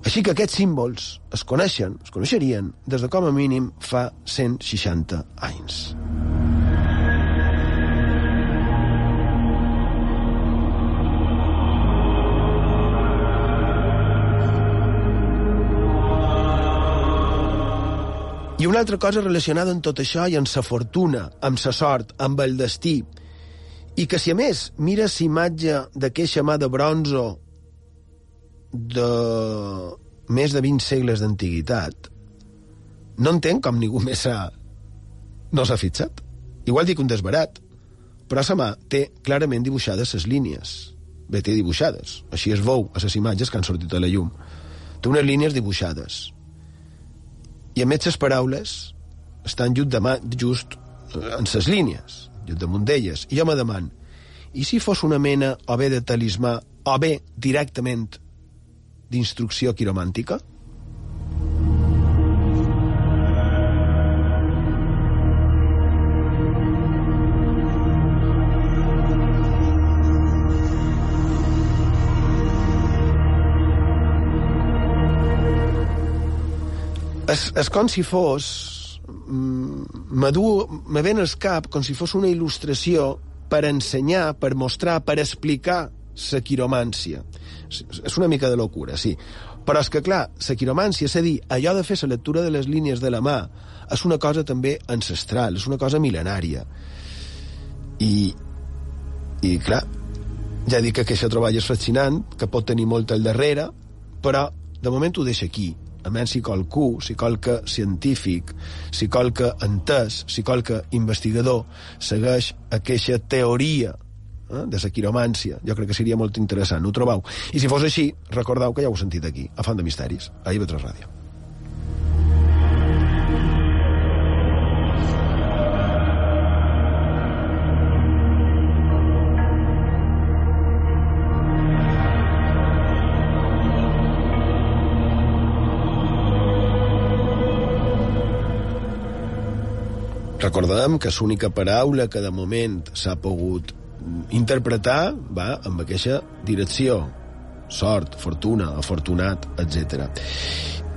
S1: Així que aquests símbols es coneixen, es coneixerien des de com a mínim fa 160 anys. I una altra cosa relacionada amb tot això i amb la fortuna, amb la sort, amb el destí, i que si a més mires imatge d'aqueixa mà de bronzo de més de 20 segles d'antiguitat, no entenc com ningú més s'ha... no s'ha fixat. Igual dic un desbarat, però sa mà té clarament dibuixades les línies. Bé, té dibuixades. Així es veu a les imatges que han sortit a la llum. Té unes línies dibuixades. I a més les paraules estan just, demà, just en les línies damunt d'elles. I jo me deman, i si fos una mena o bé de talismà o bé directament d'instrucció quiromàntica? és, és com si fos me ven al cap com si fos una il·lustració per ensenyar, per mostrar, per explicar la quiromància. És una mica de locura, sí. Però és que, clar, la quiromància, és a dir, allò de fer la lectura de les línies de la mà, és una cosa també ancestral, és una cosa mil·lenària. I, i clar, ja dic que aquesta troballa és fascinant, que pot tenir molt al darrere, però de moment ho deixa aquí a menys si qualcú, si qualque científic, si qualque entès, si qualque investigador segueix aquesta teoria eh, de la quiromància. Jo crec que seria molt interessant, ho trobeu. I si fos així, recordeu que ja ho heu sentit aquí, a Font de Misteris, a IB3 Ràdio. Recordem que l'única paraula que de moment s'ha pogut interpretar va amb aquesta direcció. Sort, fortuna, afortunat, etc.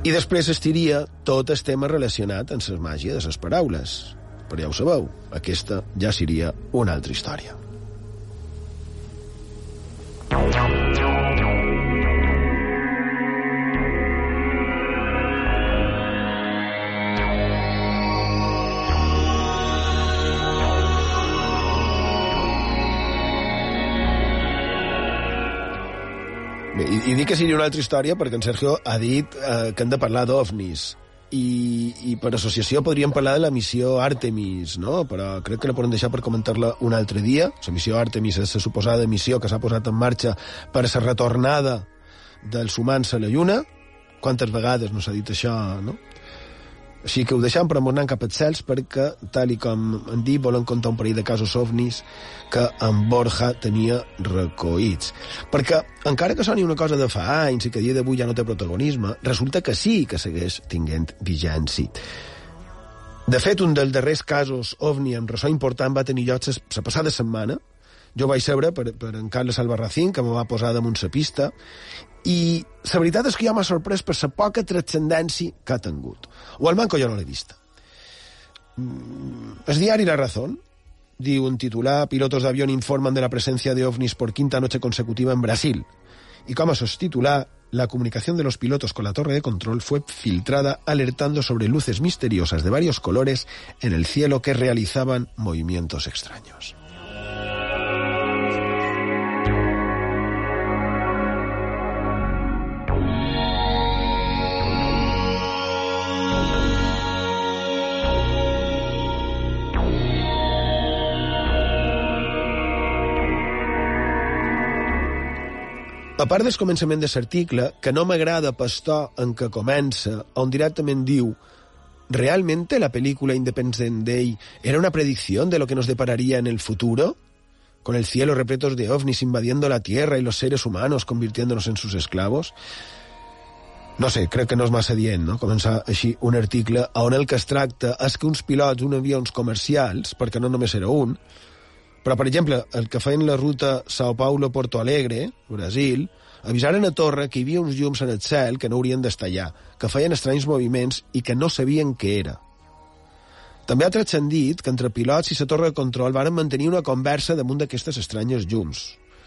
S1: I després estiria tot el tema relacionat amb la màgia de les paraules. Però ja ho sabeu, aquesta ja seria una altra història. I, dic que seria una altra història perquè en Sergio ha dit eh, que hem de parlar d'ovnis. I, I per associació podríem parlar de la missió Artemis, no? Però crec que la podem deixar per comentar-la un altre dia. La missió Artemis és la suposada missió que s'ha posat en marxa per la retornada dels humans a la Lluna. Quantes vegades no s'ha dit això, no? Així que ho deixem anar cap als cels perquè, tal i com hem dit, volen contar un parell de casos ovnis que en Borja tenia recoïts. Perquè, encara que soni una cosa de fa anys i que dia d'avui ja no té protagonisme, resulta que sí que segueix tinguent vigència. De fet, un dels darrers casos ovni amb ressò important va tenir lloc la passada setmana. Jo vaig seure per, per en Carles Albarracín, que me va posar damunt la pista, i la veritat és que ja m'ha sorprès per la poca transcendència que ha tingut. O almenys jo no l'he vista. Mm, El diari La Razón diu un titular, pilotos de avión informan de la presencia de ovnis por quinta noche consecutiva en Brasil. Y como titular, la comunicación de los pilotos con la torre de control fue filtrada alertando sobre luces misteriosas de varios colores en el cielo que realizaban movimientos extraños. A part del començament de l'article, que no m'agrada pastor en què comença, on directament diu ¿Realmente la película Independent Day era una predicción de lo que nos depararía en el futuro? Con el cielo repleto de ovnis invadiendo la Tierra y los seres humanos convirtiéndonos en sus esclavos? No sé, crec que no és massa dient, no?, començar així un article on el que es tracta és que uns pilots d'un avions comercials, perquè no només era un, però, per exemple, el que feien la ruta Sao Paulo-Porto Alegre, Brasil, avisaren a Torre que hi havia uns llums en el cel que no haurien d'estar allà, que feien estranys moviments i que no sabien què era. També ha transcendit que entre pilots i la torre de control varen mantenir una conversa damunt d'aquestes estranyes llums.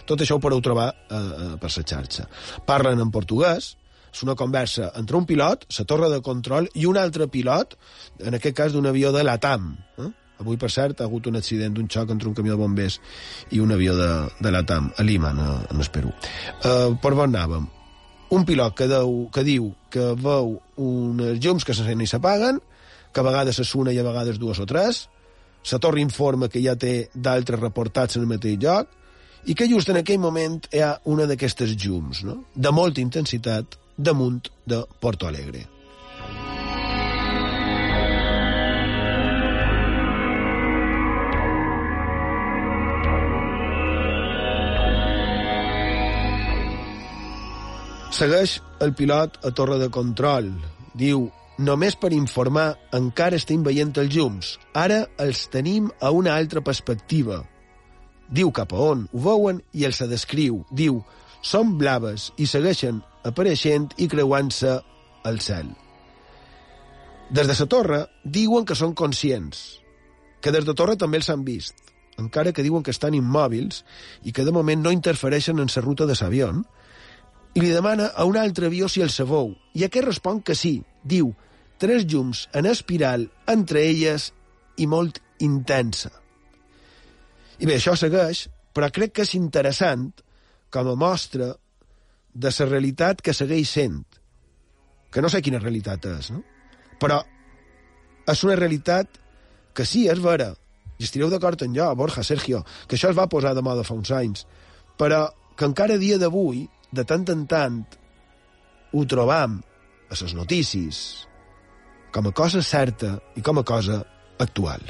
S1: Tot això ho podeu trobar eh, eh, per la xarxa. Parlen en portuguès, és una conversa entre un pilot, la torre de control, i un altre pilot, en aquest cas d'un avió de l'ATAM. Eh? Avui, per cert, ha hagut un accident d'un xoc entre un camió de bombers i un avió de, de l'ATAM, a Lima, en el Perú. Uh, per on anàvem? Un pilot que, deu, que diu que veu uns llums que s'encenen i s'apaguen, que a vegades se suna i a vegades dues o tres, la torre informa que ja té d'altres reportats en el mateix lloc, i que just en aquell moment hi ha una d'aquestes llums, no? de molta intensitat, damunt de Porto Alegre. Segueix el pilot a torre de control. Diu, només per informar, encara estem veient els llums. Ara els tenim a una altra perspectiva. Diu cap a on, ho veuen i els descriu. Diu, són blaves i segueixen apareixent i creuant-se al cel. Des de la torre diuen que són conscients, que des de torre també els han vist, encara que diuen que estan immòbils i que de moment no interfereixen en la ruta de l'avió, i li demana a un altre avió si el sabou, i aquest respon que sí. Diu, tres llums en espiral entre elles i molt intensa. I bé, això segueix, però crec que és interessant com a mostra de la realitat que segueix sent. Que no sé quina realitat és, no? Però és una realitat que sí, és vera. I estireu d'acord amb jo, Borja, Sergio, que això es va posar de moda fa uns anys, però que encara dia d'avui de tant en tant ho trobam a les notícies com a cosa certa i com a cosa actual.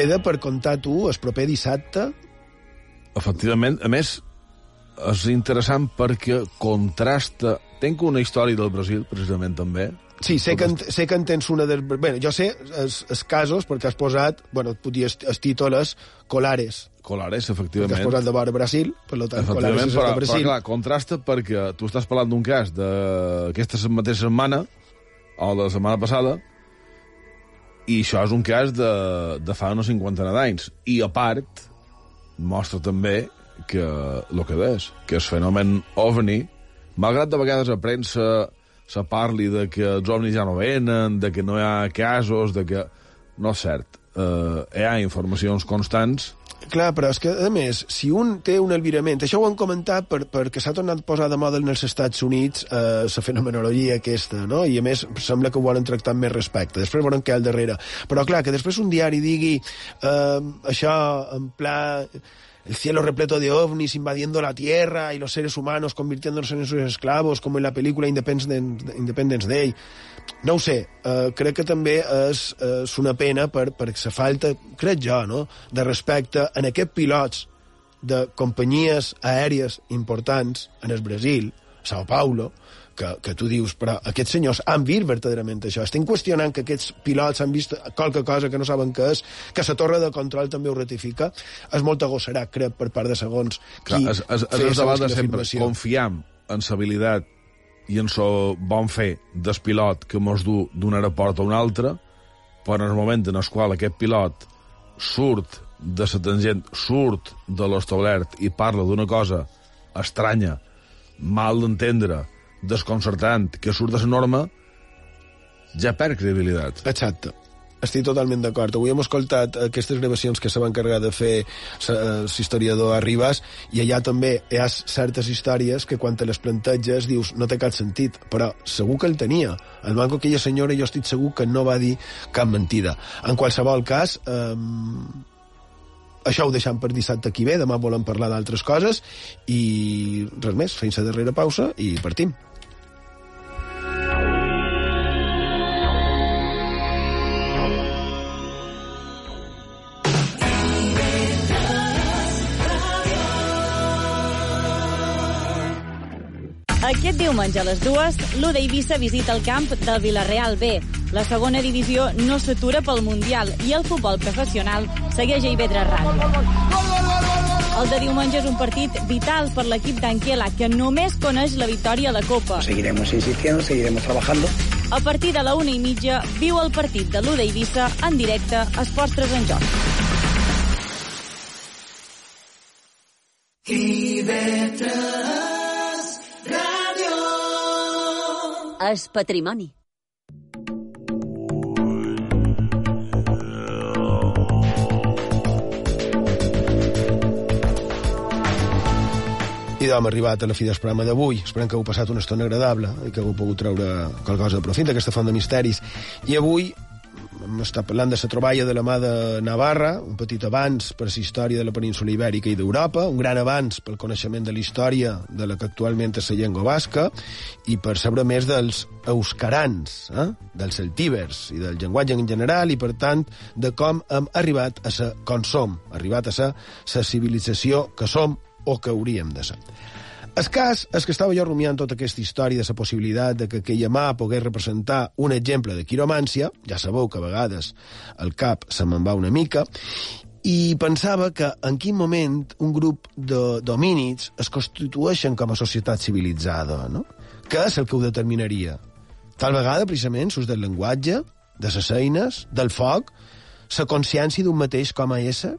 S1: queda per contar tu el proper dissabte
S2: Efectivament, a més, és interessant perquè contrasta... Tenc una història del Brasil, precisament, també.
S1: Sí, sé que, en, sé que en tens una de... Bé, jo sé els, els casos, perquè has posat, bueno, et dir els títols Colares.
S2: Colares,
S1: Perquè
S2: efectivament.
S1: has posat de vora Brasil, per tant, Colares és
S2: però,
S1: de
S2: però
S1: Brasil.
S2: clar, contrasta perquè tu estàs parlant d'un cas d'aquesta mateixa setmana, o de la setmana passada, i això és un cas de, de fa una cinquantena d'anys. I, a part, mostra també que el que és, que el fenomen ovni, malgrat de vegades a premsa se parli de que els ovnis ja no venen, de que no hi ha casos, de que... No és cert. Uh, hi ha informacions constants
S1: Clar, però és que, a més, si un té un albirament... Això ho han comentat per, perquè s'ha tornat a posar de moda en els Estats Units eh, la fenomenologia aquesta, no? I, a més, sembla que ho volen tractar amb més respecte. Després veurem què hi ha al darrere. Però, clar, que després un diari digui eh, això en pla el cielo repleto de ovnis invadiendo la Tierra y los seres humanos convirtiéndose en sus esclavos, como en la película Independence, Independence Day. No ho sé, uh, crec que també és, és una pena per, per la falta, crec jo, no?, de respecte en aquests pilots de companyies aèries importants en el Brasil, Sao Paulo, que, que tu dius, però aquests senyors han vist verdaderament això. Estem qüestionant que aquests pilots han vist qualque cosa que no saben què és, que la torre de control també ho ratifica. És molt agosserat, crec, per part de segons qui
S2: Clar, debat
S1: segons
S2: de
S1: quina
S2: sempre. Confiam en l'habilitat i en el bon fer del pilot que mos du d'un aeroport a un altre, però en el moment en el qual aquest pilot surt de la tangent, surt de l'establert i parla d'una cosa estranya, mal d'entendre, desconcertant, que surt de la norma, ja perd credibilitat.
S1: Exacte. Estic totalment d'acord. Avui hem escoltat aquestes gravacions que van encarregar de fer l'historiador Arribas i allà també hi ha certes històries que quan te les planteges dius no té cap sentit, però segur que el tenia. El manco aquella senyora jo estic segur que no va dir cap mentida. En qualsevol cas, eh, això ho deixam per dissabte aquí ve, demà volem parlar d'altres coses i res més, fem la darrera pausa i partim.
S18: Aquest diumenge a les dues, l'U d'Eivissa visita el camp del Villarreal B. La segona divisió no s'atura pel Mundial i el futbol professional segueix a Ivedra Ràdio. El de diumenge és un partit vital per l'equip d'Anquela, que només coneix la victòria a la Copa.
S19: Seguiremos insistiendo, seguiremos trabajando.
S18: A partir de la una i mitja, viu el partit de l'U d'Eivissa en directe a Esports 3 en Joc.
S12: És patrimoni.
S1: I hem arribat a la fi del programa d'avui. Esperem que heu passat una estona agradable i que heu pogut treure qualque cosa de profit d'aquesta font de misteris. I avui hem estat parlant de la troballa de la mà de Navarra, un petit avanç per la història de la península ibèrica i d'Europa, un gran avanç pel coneixement de la història de la que actualment és la llengua basca i per saber més dels euscarans, eh? dels celtíbers i del llenguatge en general i, per tant, de com hem arribat a ser com som, arribat a ser la civilització que som o que hauríem de ser. El cas és que estava jo rumiant tota aquesta història de la possibilitat de que aquella mà pogués representar un exemple de quiromància, ja sabeu que a vegades el cap se me'n va una mica, i pensava que en quin moment un grup de domínids es constitueixen com a societat civilitzada, no? Què és el que ho determinaria? Tal vegada, precisament, s'ús del llenguatge, de les eines, del foc, la consciència d'un mateix com a ésser?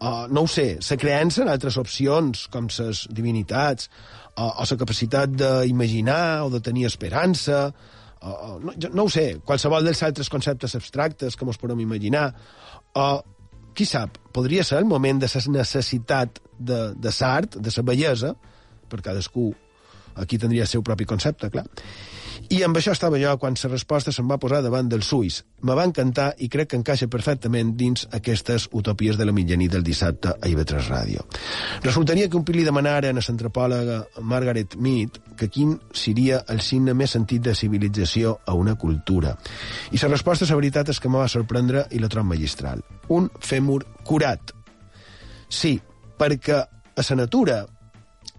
S1: Uh, no ho sé, la creença en altres opcions, com les divinitats, o, o la capacitat d'imaginar o de tenir esperança, o, no, jo, no ho sé, qualsevol dels altres conceptes abstractes que ens podem imaginar, o, qui sap, podria ser el moment de la necessitat de, de l'art, de la bellesa, per cadascú aquí tindria el seu propi concepte, clar. I amb això estava jo quan la resposta se'm va posar davant dels ulls. Me va encantar i crec que encaixa perfectament dins aquestes utopies de la mitjanit del dissabte a IB3 Ràdio. Resultaria que un pili demanaren a l'antropòloga Margaret Mead que quin seria el signe més sentit de civilització a una cultura. I la resposta, la veritat, és que me va sorprendre i la trob magistral. Un fèmur curat. Sí, perquè a la natura,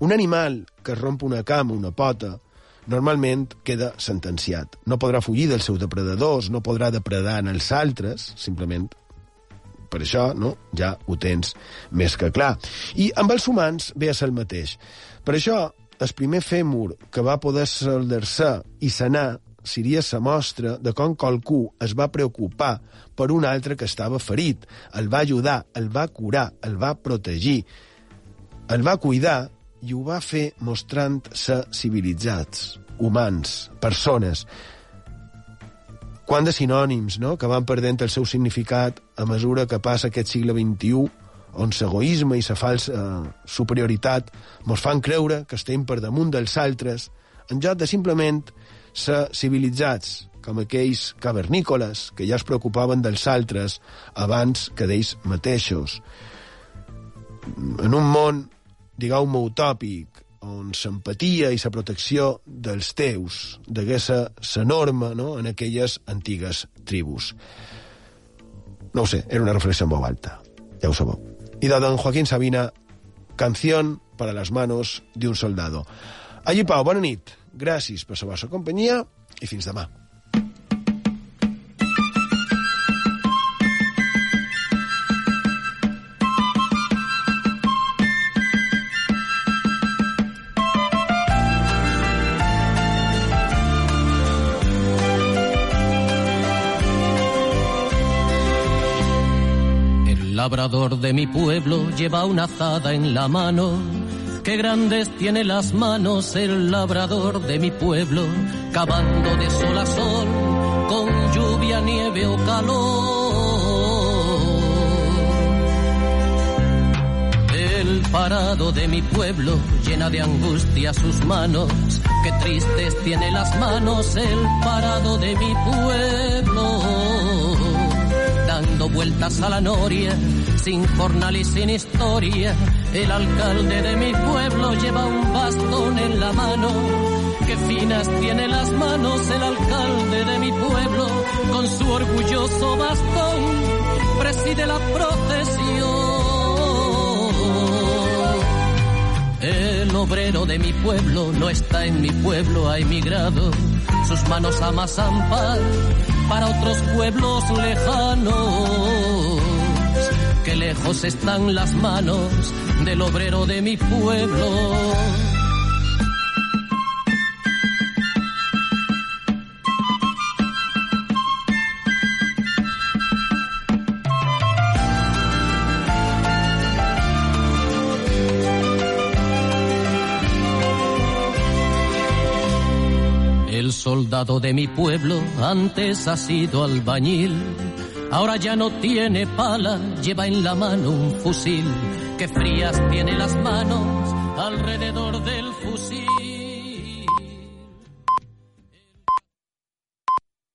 S1: un animal que romp una cama, una pota, normalment queda sentenciat. No podrà fugir dels seus depredadors, no podrà depredar en els altres, simplement per això no? ja ho tens més que clar. I amb els humans ve a ser el mateix. Per això, el primer fèmur que va poder soldar-se i sanar seria la mostra de com qualcú es va preocupar per un altre que estava ferit, el va ajudar, el va curar, el va protegir, el va cuidar i ho va fer mostrant-se civilitzats, humans, persones. Quant de sinònims no? que van perdent el seu significat a mesura que passa aquest segle XXI, on l'egoisme i la falsa eh, superioritat mos fan creure que estem per damunt dels altres, en lloc de simplement ser civilitzats, com aquells cavernícoles que ja es preocupaven dels altres abans que d'ells mateixos. En un món digueu-me, utòpic, on l'empatia i la protecció dels teus degués ser la norma no? en aquelles antigues tribus. No ho sé, era una reflexió veu alta, ja ho sabeu. I de don Joaquín Sabina, Canción para las manos de un soldado. Allí, Pau, bona nit. Gràcies per la vostra companyia i fins demà.
S20: Labrador de mi pueblo lleva una azada en la mano. Qué grandes tiene las manos el labrador de mi pueblo, cavando de sol a sol, con lluvia, nieve o calor. El parado de mi pueblo llena de angustia sus manos, qué tristes tiene las manos el parado de mi pueblo vueltas a la noria, sin jornal y sin historia. El alcalde de mi pueblo lleva un bastón en la mano. Qué finas tiene las manos el alcalde de mi pueblo, con su orgulloso bastón preside la procesión. El obrero de mi pueblo no está en mi pueblo, ha emigrado. Sus manos amasan pan para otros pueblos lejanos. Qué lejos están las manos del obrero de mi pueblo. Soldado de mi pueblo antes ha sido albañil. Ahora ya no tiene pala, lleva en la mano un fusil. Que frías tiene las manos alrededor fusil.